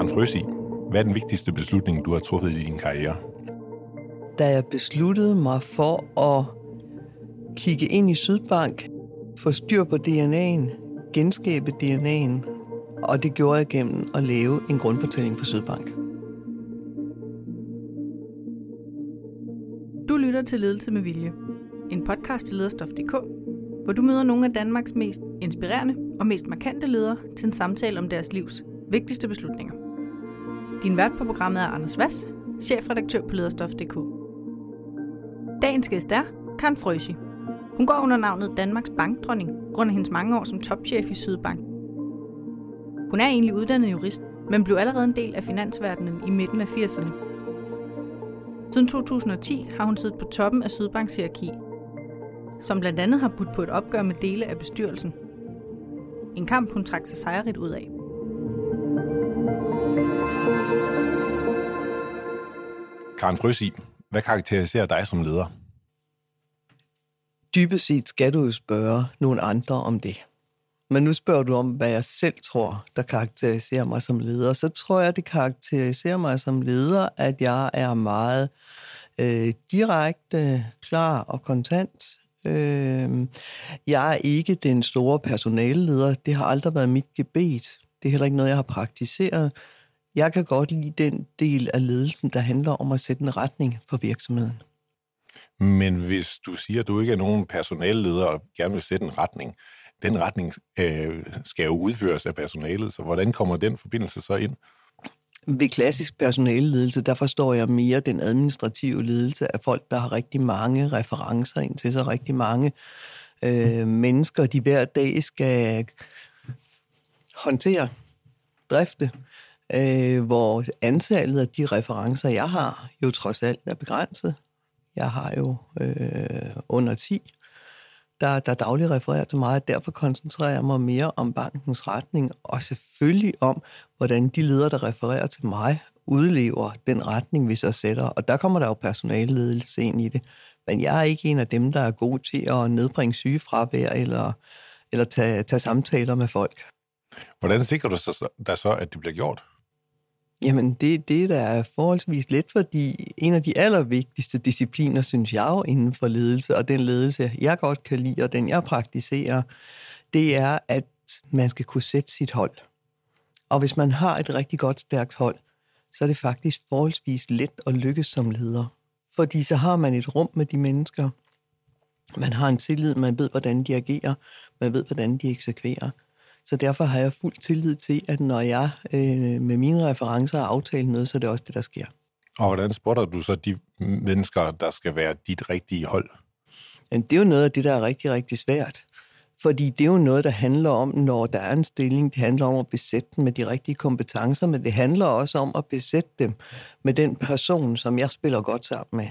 Karen Frøsi, hvad er den vigtigste beslutning, du har truffet i din karriere? Da jeg besluttede mig for at kigge ind i Sydbank, få styr på DNA'en, genskabe DNA'en, og det gjorde jeg gennem at lave en grundfortælling for Sydbank. Du lytter til Ledelse med Vilje, en podcast til lederstof.dk, hvor du møder nogle af Danmarks mest inspirerende og mest markante ledere til en samtale om deres livs vigtigste beslutninger. Din vært på programmet er Anders Vass, chefredaktør på lederstof.dk. Dagens gæst er Karen Frøsi. Hun går under navnet Danmarks bankdronning, grund af hendes mange år som topchef i Sydbank. Hun er egentlig uddannet jurist, men blev allerede en del af finansverdenen i midten af 80'erne. Siden 2010 har hun siddet på toppen af Sydbanks hierarki, som blandt andet har budt på et opgør med dele af bestyrelsen. En kamp, hun trak sig sejrigt ud af. Karen Frøsi, hvad karakteriserer dig som leder? Dybest set skal du jo spørge nogle andre om det. Men nu spørger du om, hvad jeg selv tror, der karakteriserer mig som leder. Så tror jeg, det karakteriserer mig som leder, at jeg er meget øh, direkte, klar og kontant. Øh, jeg er ikke den store personaleleder. Det har aldrig været mit gebet. Det er heller ikke noget, jeg har praktiseret. Jeg kan godt lide den del af ledelsen, der handler om at sætte en retning for virksomheden. Men hvis du siger, at du ikke er nogen personalleder og gerne vil sætte en retning, den retning øh, skal jo udføres af personalet, så hvordan kommer den forbindelse så ind? Ved klassisk personaleledelse, der forstår jeg mere den administrative ledelse af folk, der har rigtig mange referencer ind til sig, rigtig mange øh, mennesker, de hver dag skal håndtere, drifte, øh, hvor antallet af de referencer, jeg har, jo trods alt er begrænset. Jeg har jo øh, under 10, der, der dagligt refererer til mig, og derfor koncentrerer jeg mig mere om bankens retning, og selvfølgelig om, hvordan de ledere, der refererer til mig, udlever den retning, vi så sætter. Og der kommer der jo personaleledelse ind i det. Men jeg er ikke en af dem, der er god til at nedbringe sygefravær eller, eller tage, tage samtaler med folk. Hvordan sikrer du dig så, at det bliver gjort? Jamen, det, det der er forholdsvis let, fordi en af de allervigtigste discipliner, synes jeg jo, inden for ledelse, og den ledelse, jeg godt kan lide, og den jeg praktiserer, det er, at man skal kunne sætte sit hold. Og hvis man har et rigtig godt, stærkt hold, så er det faktisk forholdsvis let at lykkes som leder. Fordi så har man et rum med de mennesker. Man har en tillid, man ved, hvordan de agerer, man ved, hvordan de eksekverer. Så derfor har jeg fuld tillid til, at når jeg øh, med mine referencer har aftalt noget, så er det også det, der sker. Og hvordan spotter du så de mennesker, der skal være dit rigtige hold? Men det er jo noget af det, der er rigtig, rigtig svært. Fordi det er jo noget, der handler om, når der er en stilling, det handler om at besætte den med de rigtige kompetencer, men det handler også om at besætte dem med den person, som jeg spiller godt sammen med.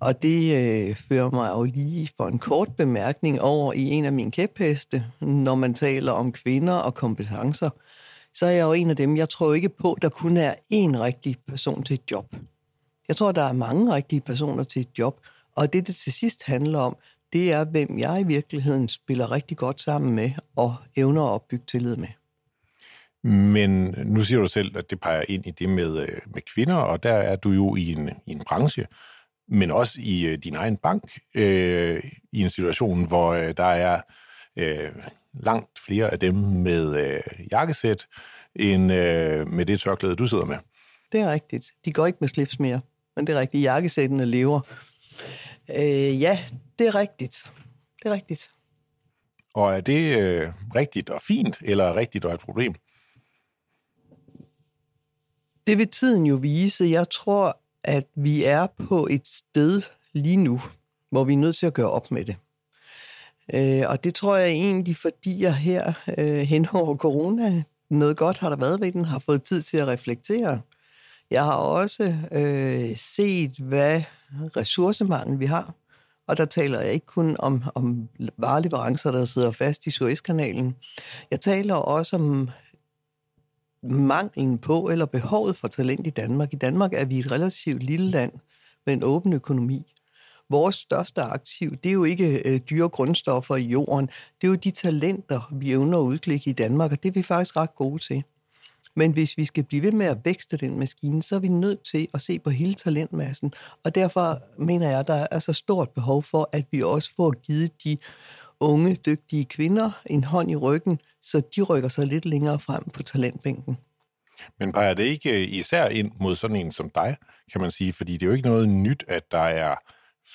Og det øh, fører mig jo lige for en kort bemærkning over i en af mine kæpheste, når man taler om kvinder og kompetencer. Så er jeg jo en af dem, jeg tror ikke på, der kun er én rigtig person til et job. Jeg tror, der er mange rigtige personer til et job, og det, det til sidst handler om, det er, hvem jeg i virkeligheden spiller rigtig godt sammen med og evner at opbygge tillid med. Men nu siger du selv, at det peger ind i det med, øh, med kvinder, og der er du jo i en, i en branche, men også i øh, din egen bank, øh, i en situation, hvor øh, der er øh, langt flere af dem med øh, jakkesæt, end øh, med det tørklæde, du sidder med. Det er rigtigt. De går ikke med slips mere, men det er rigtigt. Jakkesættene lever. Øh, ja, det er rigtigt. Det er rigtigt. Og er det øh, rigtigt og fint, eller rigtigt og et problem? Det vil tiden jo vise. Jeg tror, at vi er på et sted lige nu, hvor vi er nødt til at gøre op med det. Øh, og det tror jeg egentlig, fordi jeg her øh, hen over corona, noget godt har der været ved den, har fået tid til at reflektere. Jeg har også øh, set, hvad ressourcemangel vi har. Og der taler jeg ikke kun om, om vareleverancer, der sidder fast i Suezkanalen. Jeg taler også om manglen på eller behovet for talent i Danmark. I Danmark er vi et relativt lille land med en åben økonomi. Vores største aktiv, det er jo ikke øh, dyre grundstoffer i jorden. Det er jo de talenter, vi evner at udklikke i Danmark, og det er vi faktisk ret gode til. Men hvis vi skal blive ved med at vækste den maskine, så er vi nødt til at se på hele talentmassen. Og derfor mener jeg, at der er så stort behov for, at vi også får givet de unge, dygtige kvinder en hånd i ryggen, så de rykker sig lidt længere frem på talentbænken. Men peger det ikke øh, især ind mod sådan en som dig, kan man sige? Fordi det er jo ikke noget nyt, at der er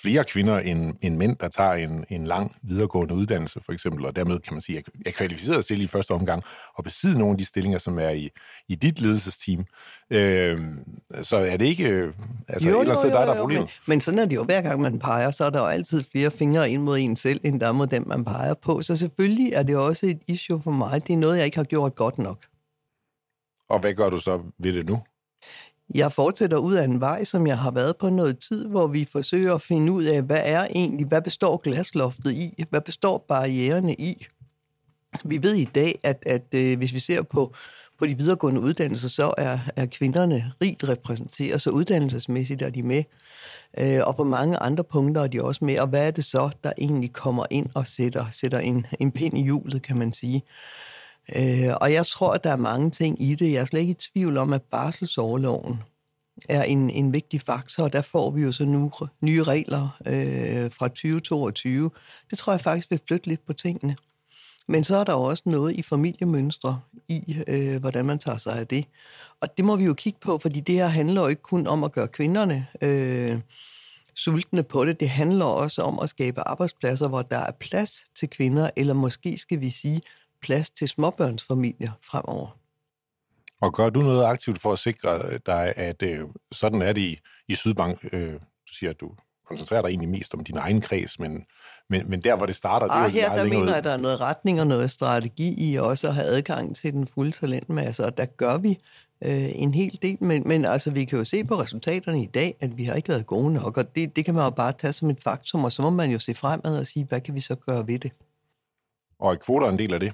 flere kvinder end, end mænd, der tager en, en lang videregående uddannelse, for eksempel, og dermed kan man sige, er kvalificeret til i første omgang og besidde nogle af de stillinger, som er i, i dit ledelsesteam. Øh, så er det ikke... Altså, jo, ellers jo, jo, er dig, der er problemet. Men, men sådan er det jo, hver gang man peger, så er der jo altid flere fingre ind mod en selv, end der mod dem, man peger på. Så selvfølgelig er det også et issue for mig. Det er noget, jeg ikke har gjort godt nok. Og hvad gør du så ved det nu? Jeg fortsætter ud af en vej, som jeg har været på noget tid, hvor vi forsøger at finde ud af, hvad er egentlig, hvad består glasloftet i? Hvad består barriererne i? Vi ved i dag, at, at øh, hvis vi ser på, på de videregående uddannelser, så er, er kvinderne rigt repræsenteret, så uddannelsesmæssigt er de med. Øh, og på mange andre punkter er de også med. Og hvad er det så, der egentlig kommer ind og sætter, sætter en, en pind i hjulet, kan man sige? Øh, Øh, og jeg tror, at der er mange ting i det. Jeg er slet ikke i tvivl om, at barselsårloven er en, en vigtig faktor, og der får vi jo så nu nye regler øh, fra 2022. Det tror jeg faktisk vil flytte lidt på tingene. Men så er der også noget i familiemønstre i, øh, hvordan man tager sig af det. Og det må vi jo kigge på, fordi det her handler jo ikke kun om at gøre kvinderne øh, sultne på det. Det handler også om at skabe arbejdspladser, hvor der er plads til kvinder, eller måske skal vi sige, plads til småbørnsfamilier fremover. Og gør du noget aktivt for at sikre dig, at øh, sådan er det i, i Sydbank? Øh, du siger, at du koncentrerer dig egentlig mest om din egen kreds, men, men, men der, hvor det starter... Ah, det er her, der mener jeg, at der er noget retning og noget strategi i også at have adgang til den fulde talentmasse, og der gør vi øh, en hel del, men, men altså, vi kan jo se på resultaterne i dag, at vi har ikke været gode nok, og det, det kan man jo bare tage som et faktum, og så må man jo se fremad og sige, hvad kan vi så gøre ved det? Og er kvoter en del af det?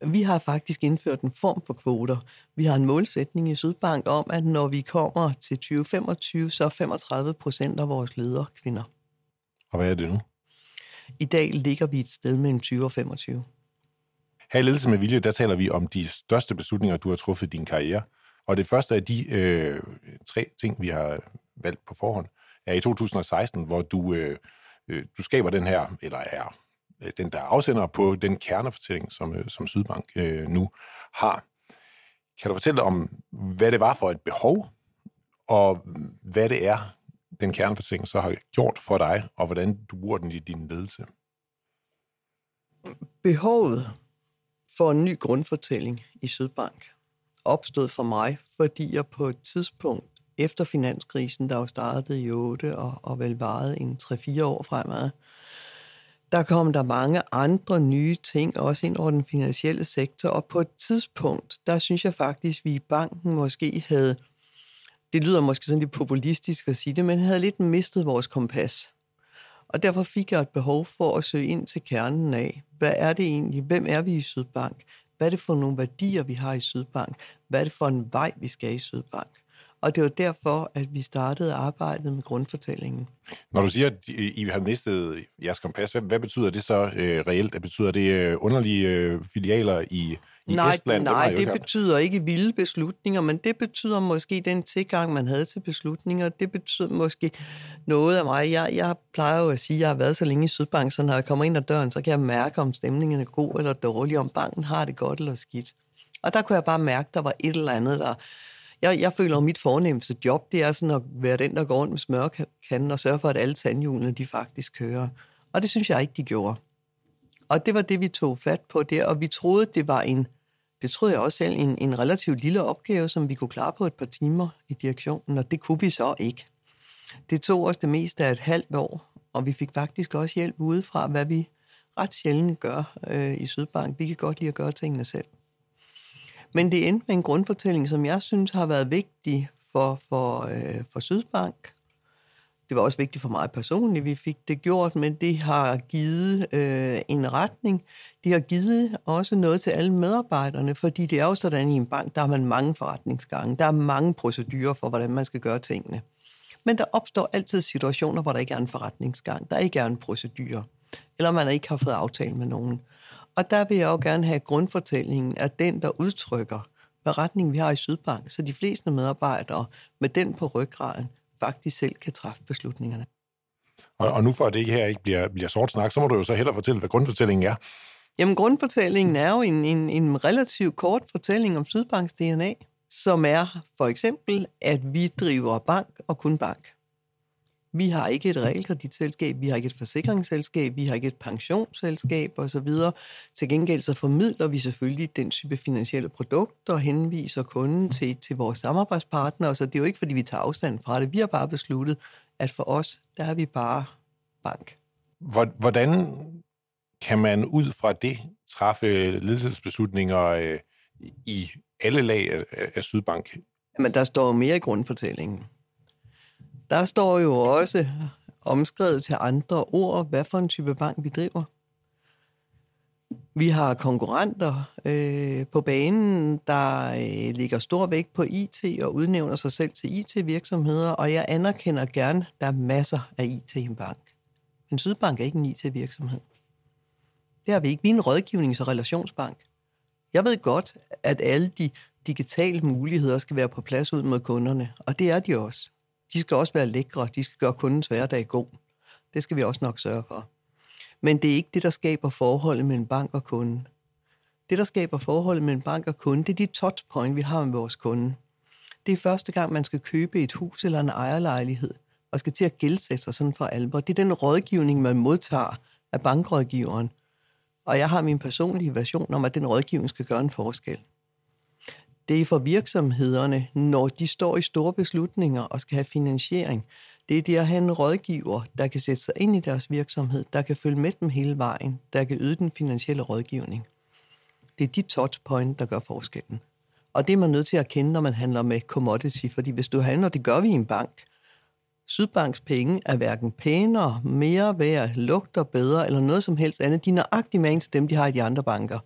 Vi har faktisk indført en form for kvoter. Vi har en målsætning i Sydbank om, at når vi kommer til 2025, så er 35 procent af vores ledere kvinder. Og hvad er det nu? I dag ligger vi et sted mellem 20 og 25. Her i Ledelse med Vilje, der taler vi om de største beslutninger, du har truffet i din karriere. Og det første af de øh, tre ting, vi har valgt på forhånd, er i 2016, hvor du, øh, øh, du skaber den her, eller er Øh, den, der afsender på den kernefortælling, som, øh, som Sydbank øh, nu har. Kan du fortælle om, hvad det var for et behov, og hvad det er, den kernefortælling så har gjort for dig, og hvordan du bruger den i din ledelse? Behovet for en ny grundfortælling i Sydbank opstod for mig, fordi jeg på et tidspunkt efter finanskrisen, der jo startede i 8 og, og vel varede en 3-4 år fremad, der kom der mange andre nye ting også ind over den finansielle sektor, og på et tidspunkt, der synes jeg faktisk, vi i banken måske havde, det lyder måske sådan lidt populistisk at sige det, men havde lidt mistet vores kompas. Og derfor fik jeg et behov for at søge ind til kernen af, hvad er det egentlig, hvem er vi i Sydbank, hvad er det for nogle værdier, vi har i Sydbank, hvad er det for en vej, vi skal i Sydbank. Og det var derfor, at vi startede arbejdet med grundfortællingen. Når du siger, at I har mistet jeres kompas, hvad, hvad betyder det så øh, reelt? Betyder det øh, underlige øh, filialer i, i nej, Estland? Nej, det, det betyder ikke vilde beslutninger, men det betyder måske den tilgang, man havde til beslutninger. Det betyder måske noget af mig. Jeg, jeg plejer jo at sige, at jeg har været så længe i Sydbank, så når jeg kommer ind ad døren, så kan jeg mærke, om stemningen er god eller dårlig, om banken har det godt eller skidt. Og der kunne jeg bare mærke, at der var et eller andet, der jeg, jeg føler, at mit fornemmeste job, det er sådan at være den, der går rundt med smørkanden og sørge for, at alle tandhjulene, de faktisk kører. Og det synes jeg ikke, de gjorde. Og det var det, vi tog fat på der, og vi troede, det var en, det troede jeg også selv, en, en relativt lille opgave, som vi kunne klare på et par timer i direktionen, og det kunne vi så ikke. Det tog os det meste af et halvt år, og vi fik faktisk også hjælp udefra, hvad vi ret sjældent gør øh, i Sydbank. Vi kan godt lide at gøre tingene selv. Men det endte med en grundfortælling, som jeg synes har været vigtig for, for, øh, for Sydbank. Det var også vigtigt for mig personligt, vi fik det gjort, men det har givet øh, en retning. Det har givet også noget til alle medarbejderne, fordi det er jo sådan i en bank, der har man mange forretningsgange. Der er mange procedurer for, hvordan man skal gøre tingene. Men der opstår altid situationer, hvor der ikke er en forretningsgang, der ikke er en procedure, eller man ikke har fået aftale med nogen. Og der vil jeg jo gerne have grundfortællingen af den, der udtrykker, beretning, vi har i Sydbank, så de fleste medarbejdere med den på ryggraden faktisk selv kan træffe beslutningerne. Og, og nu for at det her ikke bliver, bliver sort snak, så må du jo så hellere fortælle, hvad grundfortællingen er. Jamen, grundfortællingen er jo en, en, en relativt kort fortælling om Sydbanks DNA, som er for eksempel, at vi driver bank og kun bank. Vi har ikke et realkreditselskab, vi har ikke et forsikringsselskab, vi har ikke et pensionsselskab osv. Til gengæld så formidler vi selvfølgelig den type finansielle produkter og henviser kunden til, til vores samarbejdspartnere, så det er jo ikke, fordi vi tager afstand fra det. Vi har bare besluttet, at for os, der er vi bare bank. Hvordan kan man ud fra det træffe ledelsesbeslutninger øh, i alle lag af, af Sydbank? Jamen, der står mere i grundfortællingen. Der står jo også omskrevet til andre ord, hvad for en type bank vi driver. Vi har konkurrenter øh, på banen, der øh, ligger stor vægt på IT og udnævner sig selv til IT-virksomheder, og jeg anerkender gerne, at der er masser af IT i en bank. Men Sydbank er ikke en IT-virksomhed. Det har vi ikke. Vi er en rådgivnings- og relationsbank. Jeg ved godt, at alle de digitale muligheder skal være på plads ud mod kunderne, og det er de også. De skal også være lækre, de skal gøre kundens hverdag god. Det skal vi også nok sørge for. Men det er ikke det, der skaber forholdet mellem bank og kunde. Det, der skaber forholdet mellem bank og kunde, det er de touchpoint, vi har med vores kunde. Det er første gang, man skal købe et hus eller en ejerlejlighed, og skal til at gældsætte sig sådan for alvor. Det er den rådgivning, man modtager af bankrådgiveren. Og jeg har min personlige version om, at den rådgivning skal gøre en forskel. Det er for virksomhederne, når de står i store beslutninger og skal have finansiering. Det er det at have en rådgiver, der kan sætte sig ind i deres virksomhed, der kan følge med dem hele vejen, der kan yde den finansielle rådgivning. Det er de touchpoint, der gør forskellen. Og det er man nødt til at kende, når man handler med commodity, fordi hvis du handler, det gør vi i en bank. Sydbanks penge er hverken pænere, mere værd, lugter bedre eller noget som helst andet. De er nøjagtigt med til dem, de har i de andre banker.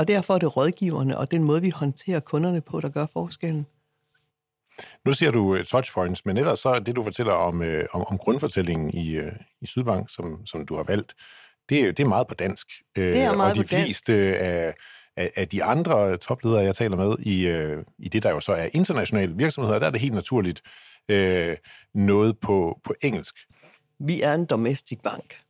Og derfor er det rådgiverne og den måde, vi håndterer kunderne på, der gør forskellen. Nu siger du uh, touchpoints, men ellers så det, du fortæller om, uh, om, om grundfortællingen i, uh, i Sydbank, som, som du har valgt, det, det er meget på dansk. Det er meget og de på fleste af, af, af de andre topledere, jeg taler med i, uh, i det, der jo så er internationale virksomheder, der er det helt naturligt uh, noget på, på engelsk. Vi er en domestic bank.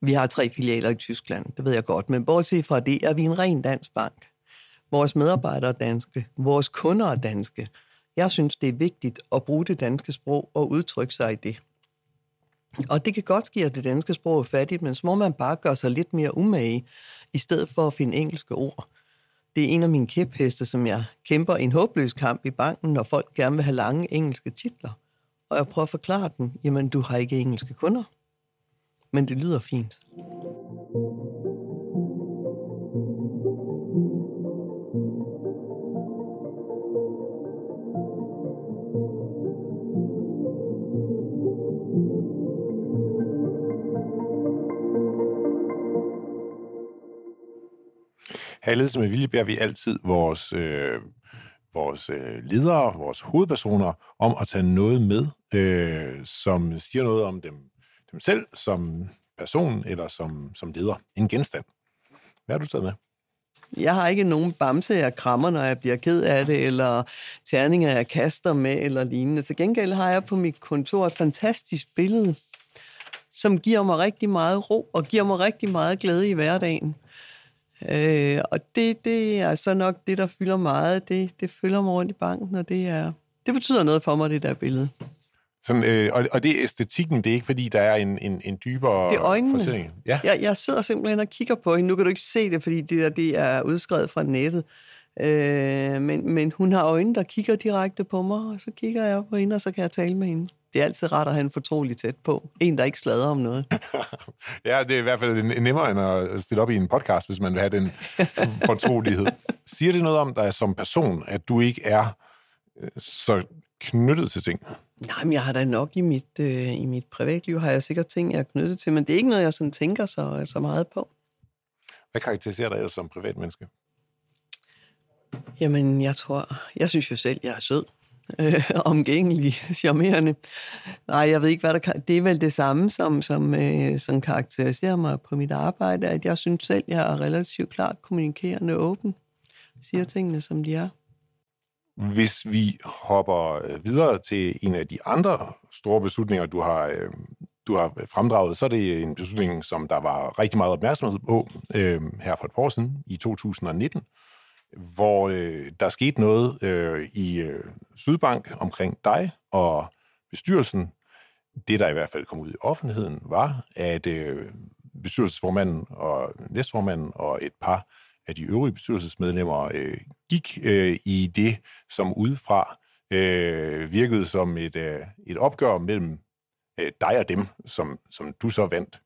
Vi har tre filialer i Tyskland, det ved jeg godt, men bortset fra det er vi en ren dansk bank. Vores medarbejdere er danske, vores kunder er danske. Jeg synes, det er vigtigt at bruge det danske sprog og udtrykke sig i det. Og det kan godt ske, at det danske sprog er fattigt, men så må man bare gøre sig lidt mere umage, i stedet for at finde engelske ord. Det er en af mine kæpheste, som jeg kæmper en håbløs kamp i banken, når folk gerne vil have lange engelske titler. Og jeg prøver at forklare dem, jamen du har ikke engelske kunder men det lyder fint. Her i Ledelse med Vilje beder vi altid vores, øh, vores øh, ledere, vores hovedpersoner, om at tage noget med, øh, som siger noget om dem dem selv som person eller som, som leder. En genstand. Hvad har du taget med? Jeg har ikke nogen bamse, jeg krammer, når jeg bliver ked af det, eller terninger, jeg kaster med, eller lignende. Til gengæld har jeg på mit kontor et fantastisk billede, som giver mig rigtig meget ro, og giver mig rigtig meget glæde i hverdagen. Øh, og det, det er så nok det, der fylder meget. Det, det fylder mig rundt i banken, og det, er, det betyder noget for mig, det der billede. Sådan, øh, og, og det er æstetikken, det er ikke fordi, der er en, en, en dybere Det er øjnene. Ja. Jeg, jeg sidder simpelthen og kigger på hende. Nu kan du ikke se det, fordi det, der, det er udskrevet fra nettet. Øh, men, men hun har øjne, der kigger direkte på mig, og så kigger jeg på hende, og så kan jeg tale med hende. Det er altid rart at have en fortrolig tæt på. En, der ikke slader om noget. ja, det er i hvert fald nemmere end at stille op i en podcast, hvis man vil have den fortrolighed. Siger det noget om dig som person, at du ikke er øh, så knyttet til ting? Nej, men jeg har da nok i mit, øh, i mit privatliv, har jeg sikkert ting, jeg er knyttet til, men det er ikke noget, jeg sådan tænker så, så meget på. Hvad karakteriserer dig ellers som privatmenneske? Jamen, jeg tror, jeg synes jo selv, jeg er sød. Øh, omgængelig, charmerende. Nej, jeg ved ikke, hvad der kan... Det er vel det samme, som, som, øh, som karakteriserer mig på mit arbejde, at jeg synes selv, jeg er relativt klart kommunikerende åben. siger tingene, som de er. Hvis vi hopper øh, videre til en af de andre store beslutninger, du har, øh, du har øh, fremdraget, så er det en beslutning, som der var rigtig meget opmærksomhed på øh, her for et par år siden, i 2019, hvor øh, der skete noget øh, i øh, Sydbank omkring dig og bestyrelsen. Det, der i hvert fald kom ud i offentligheden, var, at øh, bestyrelsesformanden og næstformanden og et par af de øvrige bestyrelsesmedlemmer øh, gik øh, i det, som udefra øh, virkede som et, øh, et opgør mellem øh, dig og dem, som, som du så vandt.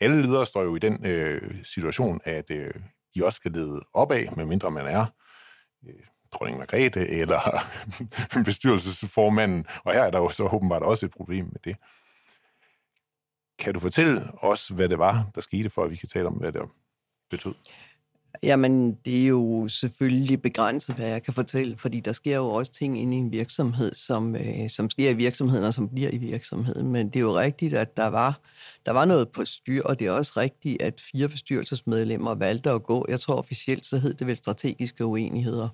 Alle ledere står jo i den øh, situation, at øh, de også skal lede opad, medmindre man er øh, dronning Margrethe eller bestyrelsesformanden, og her er der jo så åbenbart også et problem med det. Kan du fortælle os, hvad det var, der skete, for at vi kan tale om, hvad det betød? Jamen, det er jo selvfølgelig begrænset, hvad jeg kan fortælle, fordi der sker jo også ting inde i en virksomhed, som, øh, som sker i virksomheden og som bliver i virksomheden. Men det er jo rigtigt, at der var, der var noget på styr, og det er også rigtigt, at fire bestyrelsesmedlemmer valgte at gå. Jeg tror officielt, så hed det vel strategiske uenigheder.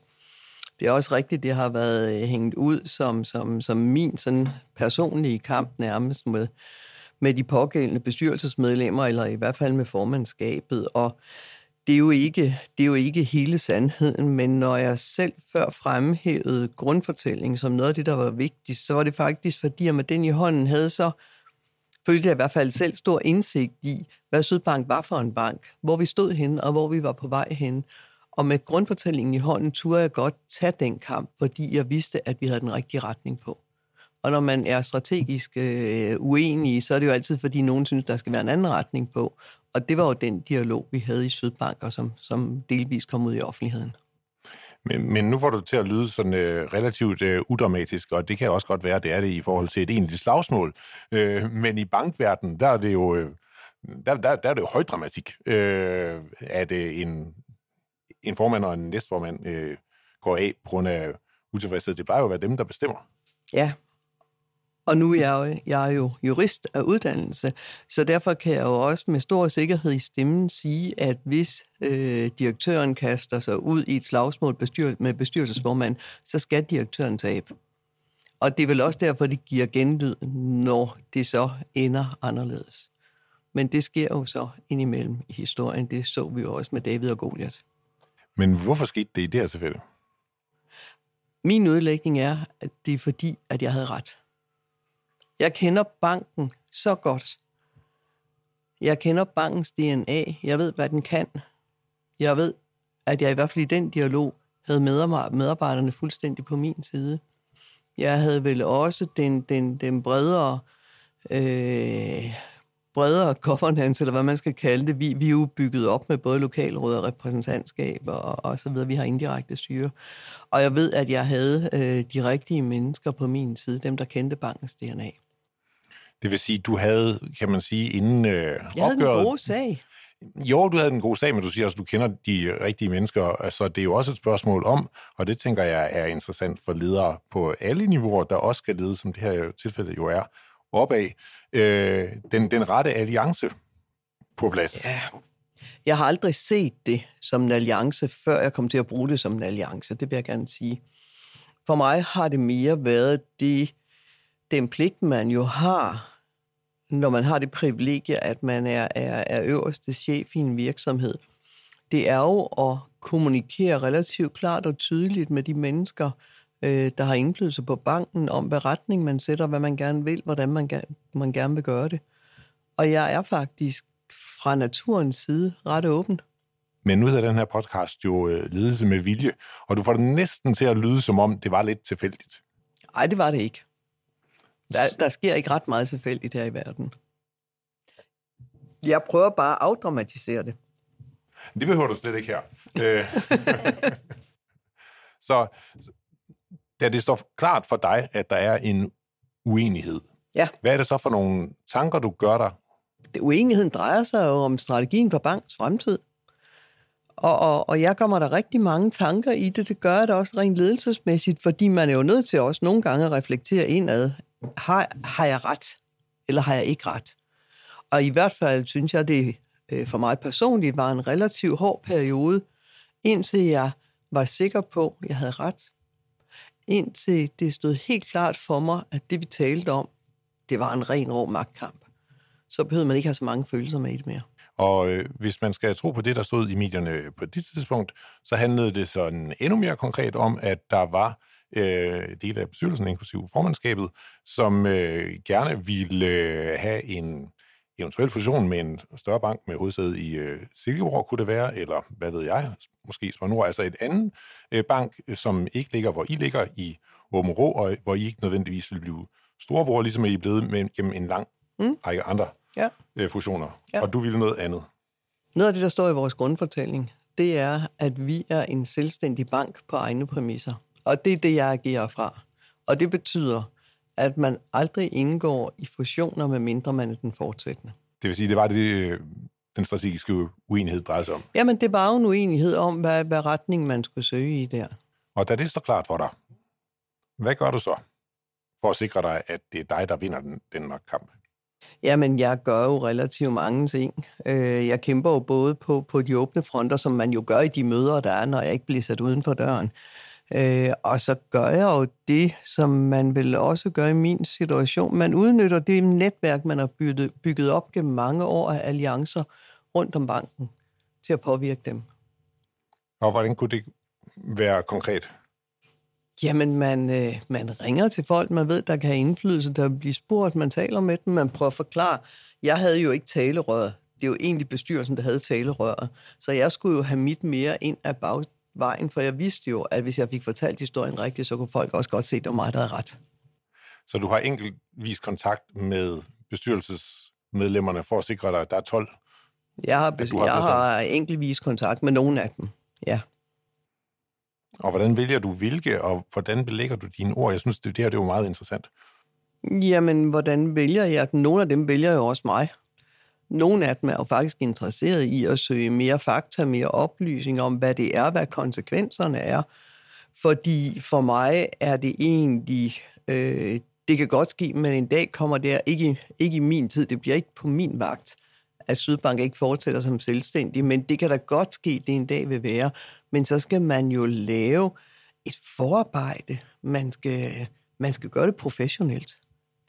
Det er også rigtigt, det har været øh, hængt ud som, som, som min sådan personlige kamp nærmest med, med de pågældende bestyrelsesmedlemmer, eller i hvert fald med formandskabet. Og det er, jo ikke, det er jo ikke hele sandheden, men når jeg selv før fremhævede grundfortællingen som noget af det, der var vigtigt, så var det faktisk, fordi jeg med den i hånden havde så, følte jeg i hvert fald selv stor indsigt i, hvad Sydbank var for en bank, hvor vi stod hen og hvor vi var på vej hen. Og med grundfortællingen i hånden turde jeg godt tage den kamp, fordi jeg vidste, at vi havde den rigtige retning på. Og når man er strategisk øh, uenig, så er det jo altid, fordi nogen synes, der skal være en anden retning på. Og det var jo den dialog, vi havde i Sydbank, og som, som delvis kom ud i offentligheden. Men, men nu får du til at lyde sådan øh, relativt øh, udramatisk, og det kan også godt være, det er det i forhold til et egentligt slagsmål. Øh, men i bankverdenen, der er det jo, øh, der, der, der er det jo højdramatik, øh, at øh, en, en formand og en næstformand øh, går af på grund af utilfredshed. Det plejer jo at være dem, der bestemmer. Ja, og nu er jeg, jo, jeg er jo jurist af uddannelse, så derfor kan jeg jo også med stor sikkerhed i stemmen sige, at hvis øh, direktøren kaster sig ud i et slagsmål bestyr, med bestyrelsesformand, så skal direktøren tabe. Og det er vel også derfor, det giver genlyd, når det så ender anderledes. Men det sker jo så indimellem i historien. Det så vi jo også med David og Goliath. Men hvorfor skete det i det her tilfælde? Min udlægning er, at det er fordi, at jeg havde ret. Jeg kender banken så godt. Jeg kender bankens DNA. Jeg ved, hvad den kan. Jeg ved, at jeg i hvert fald i den dialog havde medarbejderne fuldstændig på min side. Jeg havde vel også den, den, den bredere, øh, bredere governance, eller hvad man skal kalde det. Vi, vi er jo bygget op med både lokalråd og repræsentantskab og, og så videre. Vi har indirekte styre. Og jeg ved, at jeg havde øh, de rigtige mennesker på min side, dem der kendte bankens DNA. Det vil sige, du havde, kan man sige, inden øh, Jeg havde opgøret... en god sag. Jo, du havde en god sag, men du siger også, at du kender de rigtige mennesker. Altså, det er jo også et spørgsmål om, og det tænker jeg er interessant for ledere på alle niveauer, der også skal lede, som det her tilfælde jo er, opad, øh, den, den rette alliance på plads. Ja. Jeg har aldrig set det som en alliance, før jeg kom til at bruge det som en alliance. Det vil jeg gerne sige. For mig har det mere været det, den pligt, man jo har når man har det privilegie, at man er, er, er øverste chef i en virksomhed, det er jo at kommunikere relativt klart og tydeligt med de mennesker, øh, der har indflydelse på banken, om hvad retning man sætter, hvad man gerne vil, hvordan man, man gerne vil gøre det. Og jeg er faktisk fra naturens side ret åben. Men nu hedder den her podcast jo øh, Ledelse med Vilje, og du får det næsten til at lyde, som om det var lidt tilfældigt. Nej, det var det ikke. Der, der sker ikke ret meget tilfældigt her i verden. Jeg prøver bare at afdramatisere det. Det behøver du slet ikke her. Øh. så da det står klart for dig, at der er en uenighed, ja. hvad er det så for nogle tanker, du gør dig? Det, uenigheden drejer sig jo om strategien for bankens fremtid. Og, og, og jeg kommer der rigtig mange tanker i det. Det gør det også rent ledelsesmæssigt, fordi man er jo nødt til også nogle gange at reflektere indad har, har jeg ret, eller har jeg ikke ret? Og i hvert fald synes jeg, det øh, for mig personligt var en relativt hård periode, indtil jeg var sikker på, at jeg havde ret, indtil det stod helt klart for mig, at det vi talte om, det var en ren rå magtkamp. Så behøvede man ikke have så mange følelser med i det mere. Og øh, hvis man skal tro på det, der stod i medierne på det tidspunkt, så handlede det sådan endnu mere konkret om, at der var øh, dele af bestyrelsen, inklusive formandskabet, som øh, gerne ville øh, have en eventuel fusion med en større bank med hovedsæde i øh, Silkeborg, kunne det være, eller hvad ved jeg, måske Spar altså et andet øh, bank, som ikke ligger, hvor I ligger i Åben Rå, og hvor I ikke nødvendigvis vil blive storebror, ligesom I er blevet med, gennem en lang mm. række andre ja. øh, fusioner. Ja. Og du ville noget andet. Noget af det, der står i vores grundfortælling, det er, at vi er en selvstændig bank på egne præmisser. Og det er det, jeg agerer fra. Og det betyder, at man aldrig indgår i fusioner, med mindre man er den fortsættende. Det vil sige, det var det, øh, den strategiske uenighed drejede sig om? Jamen, det var jo en uenighed om, hvad, hvad retning man skulle søge i der. Og da det står klart for dig, hvad gør du så for at sikre dig, at det er dig, der vinder den, den kamp? Jamen, jeg gør jo relativt mange ting. Øh, jeg kæmper jo både på, på de åbne fronter, som man jo gør i de møder, der er, når jeg ikke bliver sat uden for døren. Øh, og så gør jeg jo det, som man vil også gøre i min situation. Man udnytter det netværk, man har bygget, bygget op gennem mange år af alliancer rundt om banken til at påvirke dem. Og hvordan kunne det være konkret? Jamen, man, øh, man ringer til folk, man ved, der kan have indflydelse, der bliver spurgt, man taler med dem, man prøver at forklare. Jeg havde jo ikke talerør. Det er jo egentlig bestyrelsen, der havde talerøret. Så jeg skulle jo have mit mere ind af bag, vejen, for jeg vidste jo, at hvis jeg fik fortalt historien rigtigt, så kunne folk også godt se, at det var mig, der havde ret. Så du har enkeltvis kontakt med bestyrelsesmedlemmerne for at sikre dig, at der er 12? Jeg har, har jeg har enkeltvis kontakt med nogle af dem, ja. Og hvordan vælger du hvilke, og hvordan belægger du dine ord? Jeg synes, det, det her det er jo meget interessant. Jamen, hvordan vælger jeg dem? Nogle af dem vælger jo også mig. Nogle af dem er jo faktisk interesseret i at søge mere fakta, mere oplysning om, hvad det er, hvad konsekvenserne er. Fordi for mig er det egentlig, øh, det kan godt ske, men en dag kommer det ikke, ikke i min tid, det bliver ikke på min vagt, at Sydbank ikke fortsætter som selvstændig, men det kan da godt ske, det en dag vil være. Men så skal man jo lave et forarbejde. Man skal, man skal gøre det professionelt.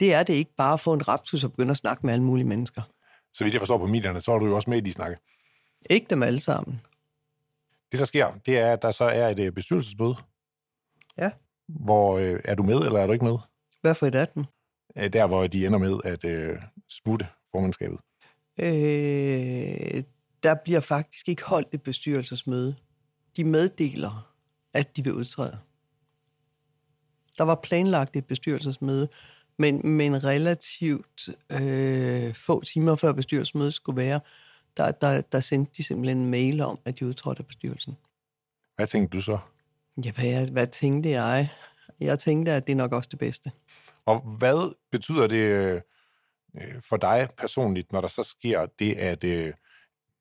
Det er det ikke bare at få en raptus og begynde at snakke med alle mulige mennesker så vidt jeg forstår på medierne, så er du jo også med i de snakke. Ikke dem alle sammen. Det, der sker, det er, at der så er et øh, bestyrelsesmøde. Ja. Hvor øh, er du med, eller er du ikke med? Hvad for et af dem? Der, hvor de ender med at øh, smutte formandskabet. Øh, der bliver faktisk ikke holdt et bestyrelsesmøde. De meddeler, at de vil udtræde. Der var planlagt et bestyrelsesmøde, men, men relativt øh, få timer før bestyrelsesmødet skulle være, der, der, der sendte de simpelthen en mail om, at de udtrådte af bestyrelsen. Hvad tænkte du så? Ja, hvad, hvad tænkte jeg? Jeg tænkte, at det er nok også det bedste. Og hvad betyder det øh, for dig personligt, når der så sker det, at øh,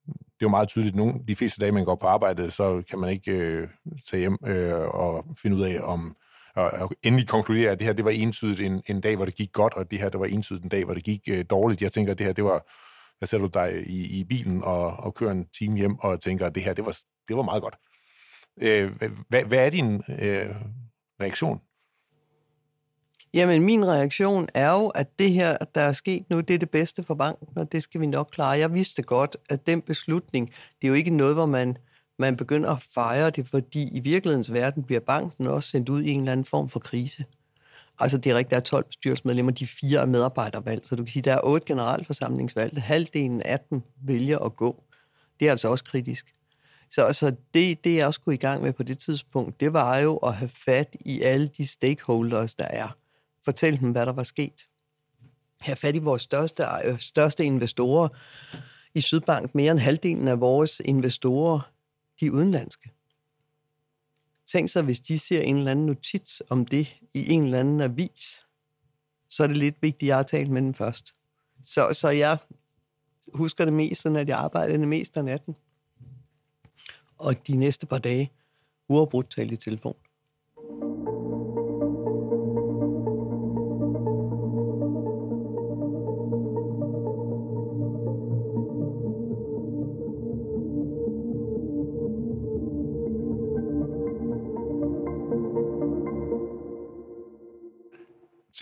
det er jo meget tydeligt, nogle, de fleste dage, man går på arbejde, så kan man ikke øh, tage hjem øh, og finde ud af, om og, og endelig konkludere, at det her det var entydigt en, en dag, hvor det gik godt, og det her det var entydigt en dag, hvor det gik øh, dårligt. Jeg tænker, at det her, det var, der sætter du dig i, i bilen og, og kører en time hjem, og tænker, at det her, det var, det var meget godt. Øh, hvad, hvad er din øh, reaktion? Jamen, min reaktion er jo, at det her, der er sket nu, det er det bedste for banken, og det skal vi nok klare. Jeg vidste godt, at den beslutning, det er jo ikke noget, hvor man man begynder at fejre det, fordi i virkelighedens verden bliver banken også sendt ud i en eller anden form for krise. Altså det er rigtigt, der er 12 bestyrelsesmedlemmer, de fire er medarbejdervalg, så du kan sige, der er otte generalforsamlingsvalg, halvdelen af dem vælger at gå. Det er altså også kritisk. Så altså, det, det, jeg skulle i gang med på det tidspunkt, det var jo at have fat i alle de stakeholders, der er. Fortæl dem, hvad der var sket. Have fat i vores største, øh, største investorer i Sydbank. Mere end halvdelen af vores investorer de udenlandske. Tænk sig, hvis de ser en eller anden notits om det i en eller anden avis, så er det lidt vigtigt, at jeg har talt med dem først. Så, så jeg husker det mest, sådan at jeg arbejdede det mest af natten. Og de næste par dage uafbrudt talt i telefon.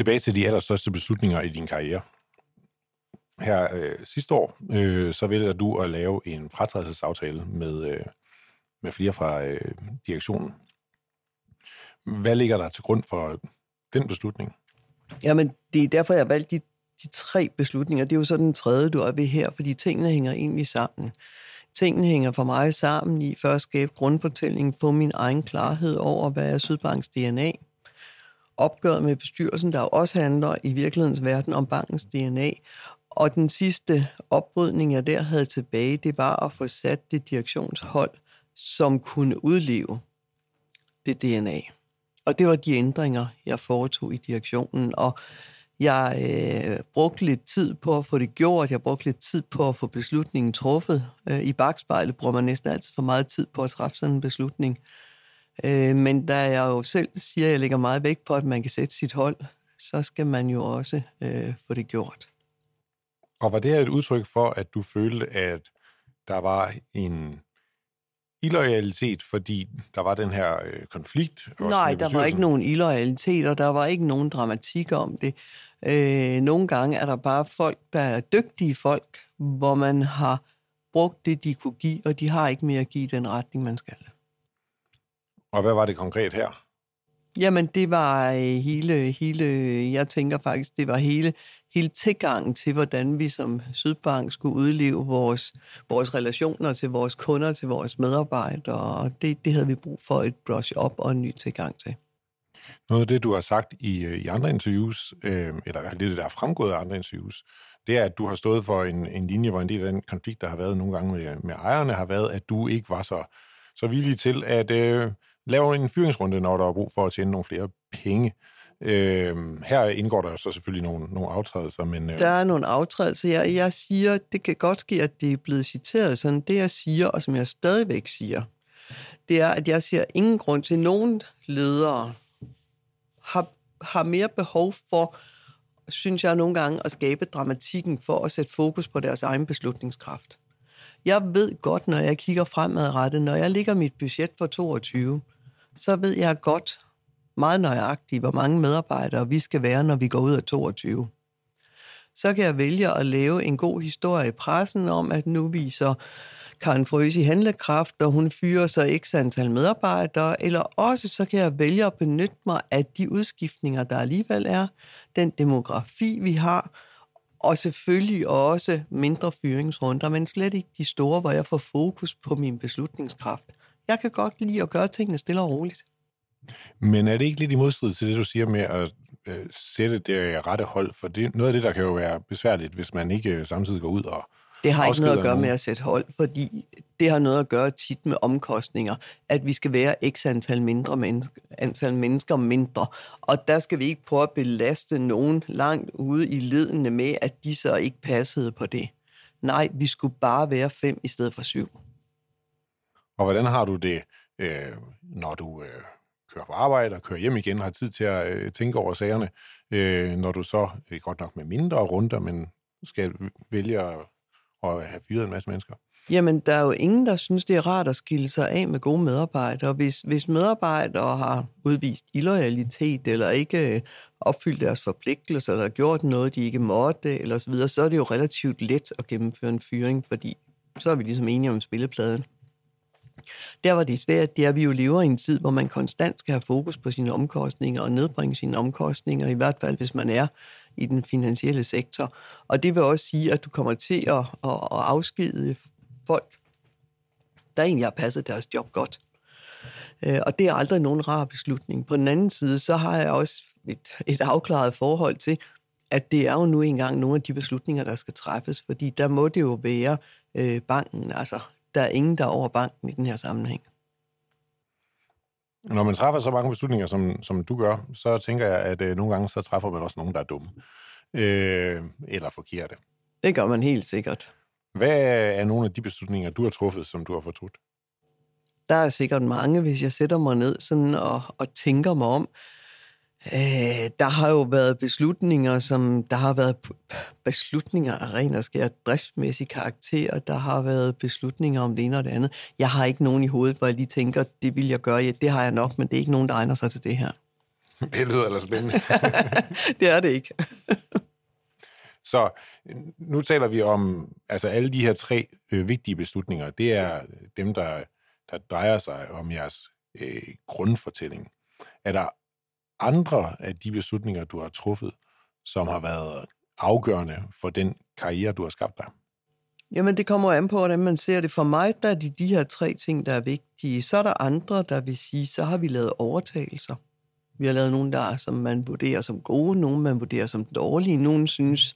Tilbage til de allerstørste beslutninger i din karriere. Her øh, sidste år, øh, så vælger du at lave en fratrædelsesaftale med, øh, med flere fra øh, direktionen. Hvad ligger der til grund for den beslutning? Jamen, det er derfor, jeg har valgt de, de tre beslutninger. Det er jo så den tredje, du er ved her, fordi tingene hænger egentlig sammen. Tingene hænger for mig sammen i først skabe grundfortælling, få min egen klarhed over, hvad er Sydbanks DNA. Opgøret med bestyrelsen, der jo også handler i virkelighedens verden om bankens DNA. Og den sidste oprydning, jeg der havde tilbage, det var at få sat det direktionshold, som kunne udleve det DNA. Og det var de ændringer, jeg foretog i direktionen. Og jeg øh, brugte lidt tid på at få det gjort. Jeg brugte lidt tid på at få beslutningen truffet. Øh, I bagspejlet bruger man næsten altid for meget tid på at træffe sådan en beslutning. Øh, men da jeg jo selv siger, at jeg lægger meget vægt på, at man kan sætte sit hold, så skal man jo også øh, få det gjort. Og var det her et udtryk for, at du følte, at der var en illoyalitet, fordi der var den her øh, konflikt? Nej, der var ikke nogen illoyalitet, og der var ikke nogen dramatik om det. Øh, nogle gange er der bare folk, der er dygtige folk, hvor man har brugt det, de kunne give, og de har ikke mere at give den retning, man skal. Og hvad var det konkret her? Jamen, det var øh, hele, hele, jeg tænker faktisk, det var hele hele tilgangen til, hvordan vi som Sydbank skulle udleve vores, vores relationer til vores kunder, til vores medarbejdere, og det, det havde vi brug for et brush op og en ny tilgang til. Noget af det, du har sagt i, i andre interviews, øh, eller det, der er fremgået af andre interviews, det er, at du har stået for en, en linje, hvor en del af den konflikt, der har været nogle gange med, med ejerne, har været, at du ikke var så, så villig til at øh, laver en fyringsrunde, når der er brug for at tjene nogle flere penge. Øh, her indgår der så selvfølgelig nogle, nogle aftrædelser, men... Øh... Der er nogle aftrædelser. Jeg, jeg siger, det kan godt ske, at det er blevet citeret sådan. Det, jeg siger, og som jeg stadigvæk siger, det er, at jeg siger, ingen grund til, at nogen ledere har, har mere behov for, synes jeg nogle gange, at skabe dramatikken for at sætte fokus på deres egen beslutningskraft. Jeg ved godt, når jeg kigger fremadrettet, når jeg ligger mit budget for 22, så ved jeg godt, meget nøjagtigt, hvor mange medarbejdere vi skal være, når vi går ud af 22. Så kan jeg vælge at lave en god historie i pressen om, at nu viser Karen Frøs i handlekraft, og hun fyrer så x antal medarbejdere, eller også så kan jeg vælge at benytte mig af de udskiftninger, der alligevel er, den demografi, vi har, og selvfølgelig også mindre fyringsrunder, men slet ikke de store, hvor jeg får fokus på min beslutningskraft. Jeg kan godt lide at gøre tingene stille og roligt. Men er det ikke lidt i modstrid til det, du siger med at øh, sætte det rette hold? For det, noget af det, der kan jo være besværligt, hvis man ikke øh, samtidig går ud og det har ikke noget at gøre med at sætte hold, fordi det har noget at gøre tit med omkostninger, at vi skal være x antal, mindre mennesker, antal mennesker mindre. Og der skal vi ikke prøve at belaste nogen langt ude i ledende med, at de så ikke passede på det. Nej, vi skulle bare være fem i stedet for syv. Og hvordan har du det, øh, når du... Øh kører på arbejde og kører hjem igen, og har tid til at øh, tænke over sagerne, øh, når du så, øh, godt nok med mindre runder, men skal vælge at, at have fyret en masse mennesker? Jamen, der er jo ingen, der synes, det er rart at skille sig af med gode medarbejdere. Hvis, hvis medarbejdere har udvist illoyalitet, eller ikke øh, opfyldt deres forpligtelser, eller gjort noget, de ikke måtte, eller så videre, så er det jo relativt let at gennemføre en fyring, fordi så er vi ligesom enige om spillepladen. Der var det svært, det er, at vi jo lever i en tid, hvor man konstant skal have fokus på sine omkostninger og nedbringe sine omkostninger, i hvert fald hvis man er i den finansielle sektor. Og det vil også sige, at du kommer til at, at, at afskede folk, der egentlig har passet deres job godt. Øh, og det er aldrig nogen rar beslutning. På den anden side, så har jeg også et, et afklaret forhold til, at det er jo nu engang nogle af de beslutninger, der skal træffes, fordi der må det jo være øh, banken, altså der er ingen, der er over banken i den her sammenhæng. Når man træffer så mange beslutninger, som, som du gør, så tænker jeg, at øh, nogle gange så træffer man også nogen, der er dumme. Øh, eller forkerte. Det gør man helt sikkert. Hvad er nogle af de beslutninger, du har truffet, som du har fortrudt? Der er sikkert mange, hvis jeg sætter mig ned sådan og, og tænker mig om. Øh, der har jo været beslutninger, som der har været beslutninger af ren og skær driftsmæssig karakter, der har været beslutninger om det ene og det andet. Jeg har ikke nogen i hovedet, hvor jeg lige tænker, det vil jeg gøre. Ja, det har jeg nok, men det er ikke nogen, der egner sig til det her. Det lyder ellers spændende. det er det ikke. Så nu taler vi om, altså alle de her tre øh, vigtige beslutninger, det er dem, der, der drejer sig om jeres øh, grundfortælling. Er der andre af de beslutninger, du har truffet, som har været afgørende for den karriere, du har skabt dig? Jamen, det kommer an på, hvordan man ser det. For mig, der er de de her tre ting, der er vigtige. Så er der andre, der vil sige, så har vi lavet overtagelser. Vi har lavet nogle, der som man vurderer som gode, nogle man vurderer som dårlige. Nogle synes,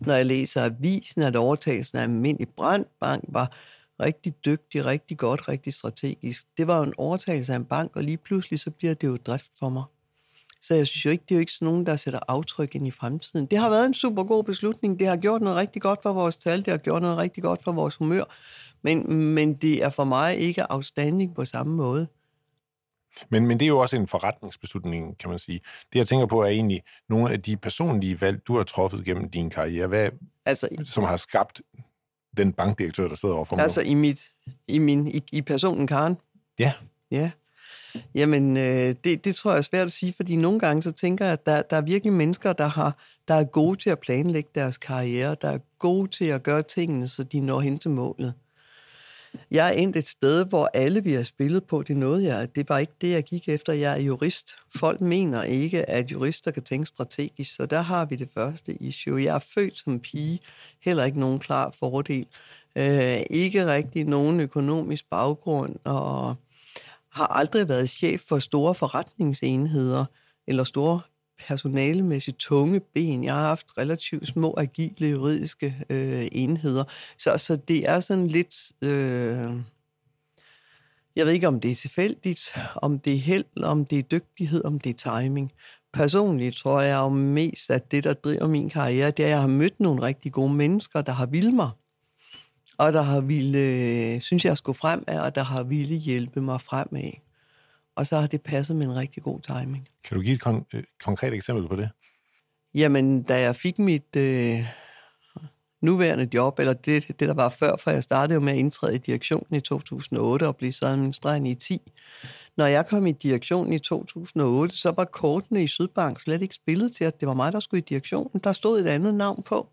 når jeg læser avisen, at overtagelsen af almindelig brandbank var rigtig dygtig, rigtig godt, rigtig strategisk. Det var jo en overtagelse af en bank, og lige pludselig så bliver det jo drift for mig. Så jeg synes jo ikke, det er jo ikke sådan nogen, der sætter aftryk ind i fremtiden. Det har været en super god beslutning. Det har gjort noget rigtig godt for vores tal. Det har gjort noget rigtig godt for vores humør. Men, men det er for mig ikke afstanding på samme måde. Men, men det er jo også en forretningsbeslutning, kan man sige. Det, jeg tænker på, er egentlig nogle af de personlige valg, du har truffet gennem din karriere, hvad, altså, som har skabt den bankdirektør, der sidder overfor mig. Altså i, mit, i, min, i, i personen Karen? Ja. Ja. Jamen, øh, det, det tror jeg er svært at sige, fordi nogle gange så tænker jeg, at der, der er virkelig mennesker, der, har, der er gode til at planlægge deres karriere, der er gode til at gøre tingene, så de når hen til målet. Jeg er endt et sted, hvor alle vi har spillet på, det nåede jeg. Det var ikke det, jeg gik efter. Jeg er jurist. Folk mener ikke, at jurister kan tænke strategisk, så der har vi det første issue. Jeg er født som pige, heller ikke nogen klar fordel. Øh, ikke rigtig nogen økonomisk baggrund, og har aldrig været chef for store forretningsenheder eller store personalemæssigt tunge ben. Jeg har haft relativt små, agile juridiske øh, enheder. Så, så det er sådan lidt... Øh, jeg ved ikke, om det er tilfældigt, om det er held, om det er dygtighed, om det er timing. Personligt tror jeg jo mest, at det, der driver min karriere, det er, at jeg har mødt nogle rigtig gode mennesker, der har vildt mig. Og der har ville, øh, synes jeg, skulle frem af, og der har ville hjælpe mig fremad og så har det passet med en rigtig god timing. Kan du give et kon- øh, konkret eksempel på det? Jamen, da jeg fik mit øh, nuværende job, eller det, det, der var før, for jeg startede jo med at indtræde i direktionen i 2008 og blive så administrerende i 10. Når jeg kom i direktionen i 2008, så var kortene i Sydbank slet ikke spillet til, at det var mig, der skulle i direktionen. Der stod et andet navn på.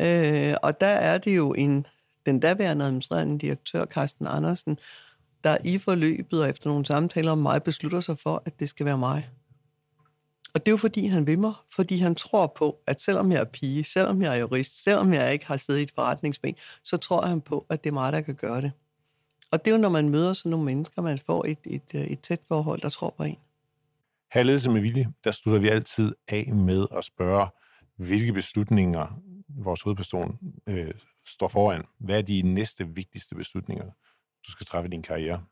Øh, og der er det jo en, den daværende administrerende direktør, Carsten Andersen, der i forløbet og efter nogle samtaler om mig beslutter sig for, at det skal være mig. Og det er jo fordi, han vil mig, fordi han tror på, at selvom jeg er pige, selvom jeg er jurist, selvom jeg ikke har siddet i et forretningsben, så tror han på, at det er mig, der kan gøre det. Og det er jo, når man møder sådan nogle mennesker, man får et, et, øh, et tæt forhold, der tror på en. Her Ledelse med Vilje, der slutter vi altid af med at spørge, hvilke beslutninger vores hovedperson øh, står foran. Hvad er de næste vigtigste beslutninger, du skal træffe din karriere?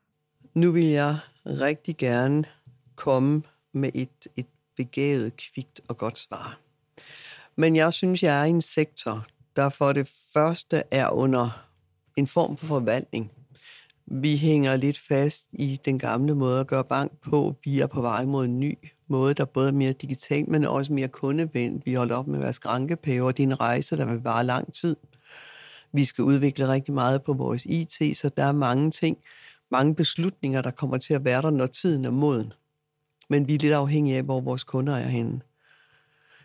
Nu vil jeg rigtig gerne komme med et, et begavet, kvikt og godt svar. Men jeg synes, jeg er i en sektor, der for det første er under en form for forvaltning. Vi hænger lidt fast i den gamle måde at gøre bank på. Vi er på vej mod en ny måde, der både er mere digital, men også mere kundevendt. Vi holder op med at være skrankepaver. Det er en rejse, der vil vare lang tid. Vi skal udvikle rigtig meget på vores IT, så der er mange ting, mange beslutninger, der kommer til at være der, når tiden er moden. Men vi er lidt afhængige af, hvor vores kunder er henne.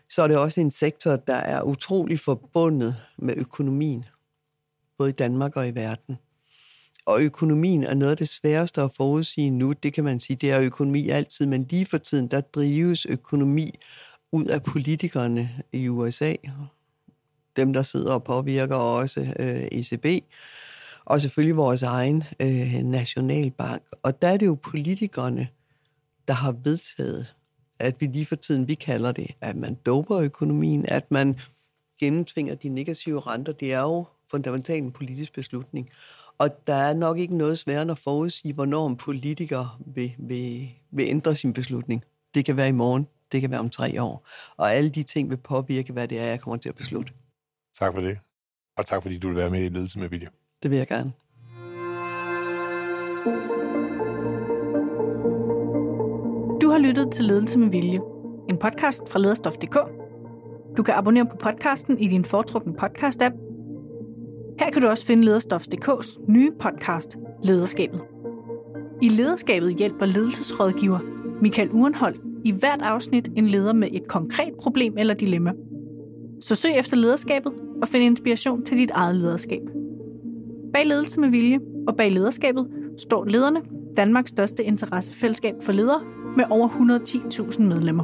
Så er det også en sektor, der er utrolig forbundet med økonomien, både i Danmark og i verden. Og økonomien er noget af det sværeste at forudsige nu. Det kan man sige, det er økonomi altid, men lige for tiden, der drives økonomi ud af politikerne i USA dem, der sidder og påvirker også øh, ECB, og selvfølgelig vores egen øh, nationalbank. Og der er det jo politikerne, der har vedtaget, at vi lige for tiden, vi kalder det, at man doper økonomien, at man gennemtvinger de negative renter. Det er jo fundamentalt en politisk beslutning. Og der er nok ikke noget sværere end at forudsige, hvornår en politiker vil, vil, vil ændre sin beslutning. Det kan være i morgen, det kan være om tre år. Og alle de ting vil påvirke, hvad det er, jeg kommer til at beslutte. Tak for det. Og tak fordi du vil være med i Ledelse med Vilje. Det vil jeg gerne. Du har lyttet til Ledelse med Vilje, en podcast fra lederstof.dk. Du kan abonnere på podcasten i din foretrukne podcast-app. Her kan du også finde Lederstof.dk's nye podcast, Lederskabet. I Lederskabet hjælper ledelsesrådgiver Michael Urenholdt i hvert afsnit en leder med et konkret problem eller dilemma. Så søg efter lederskabet og find inspiration til dit eget lederskab. Bag ledelse med vilje og bag lederskabet står lederne, Danmarks største interessefællesskab for ledere med over 110.000 medlemmer.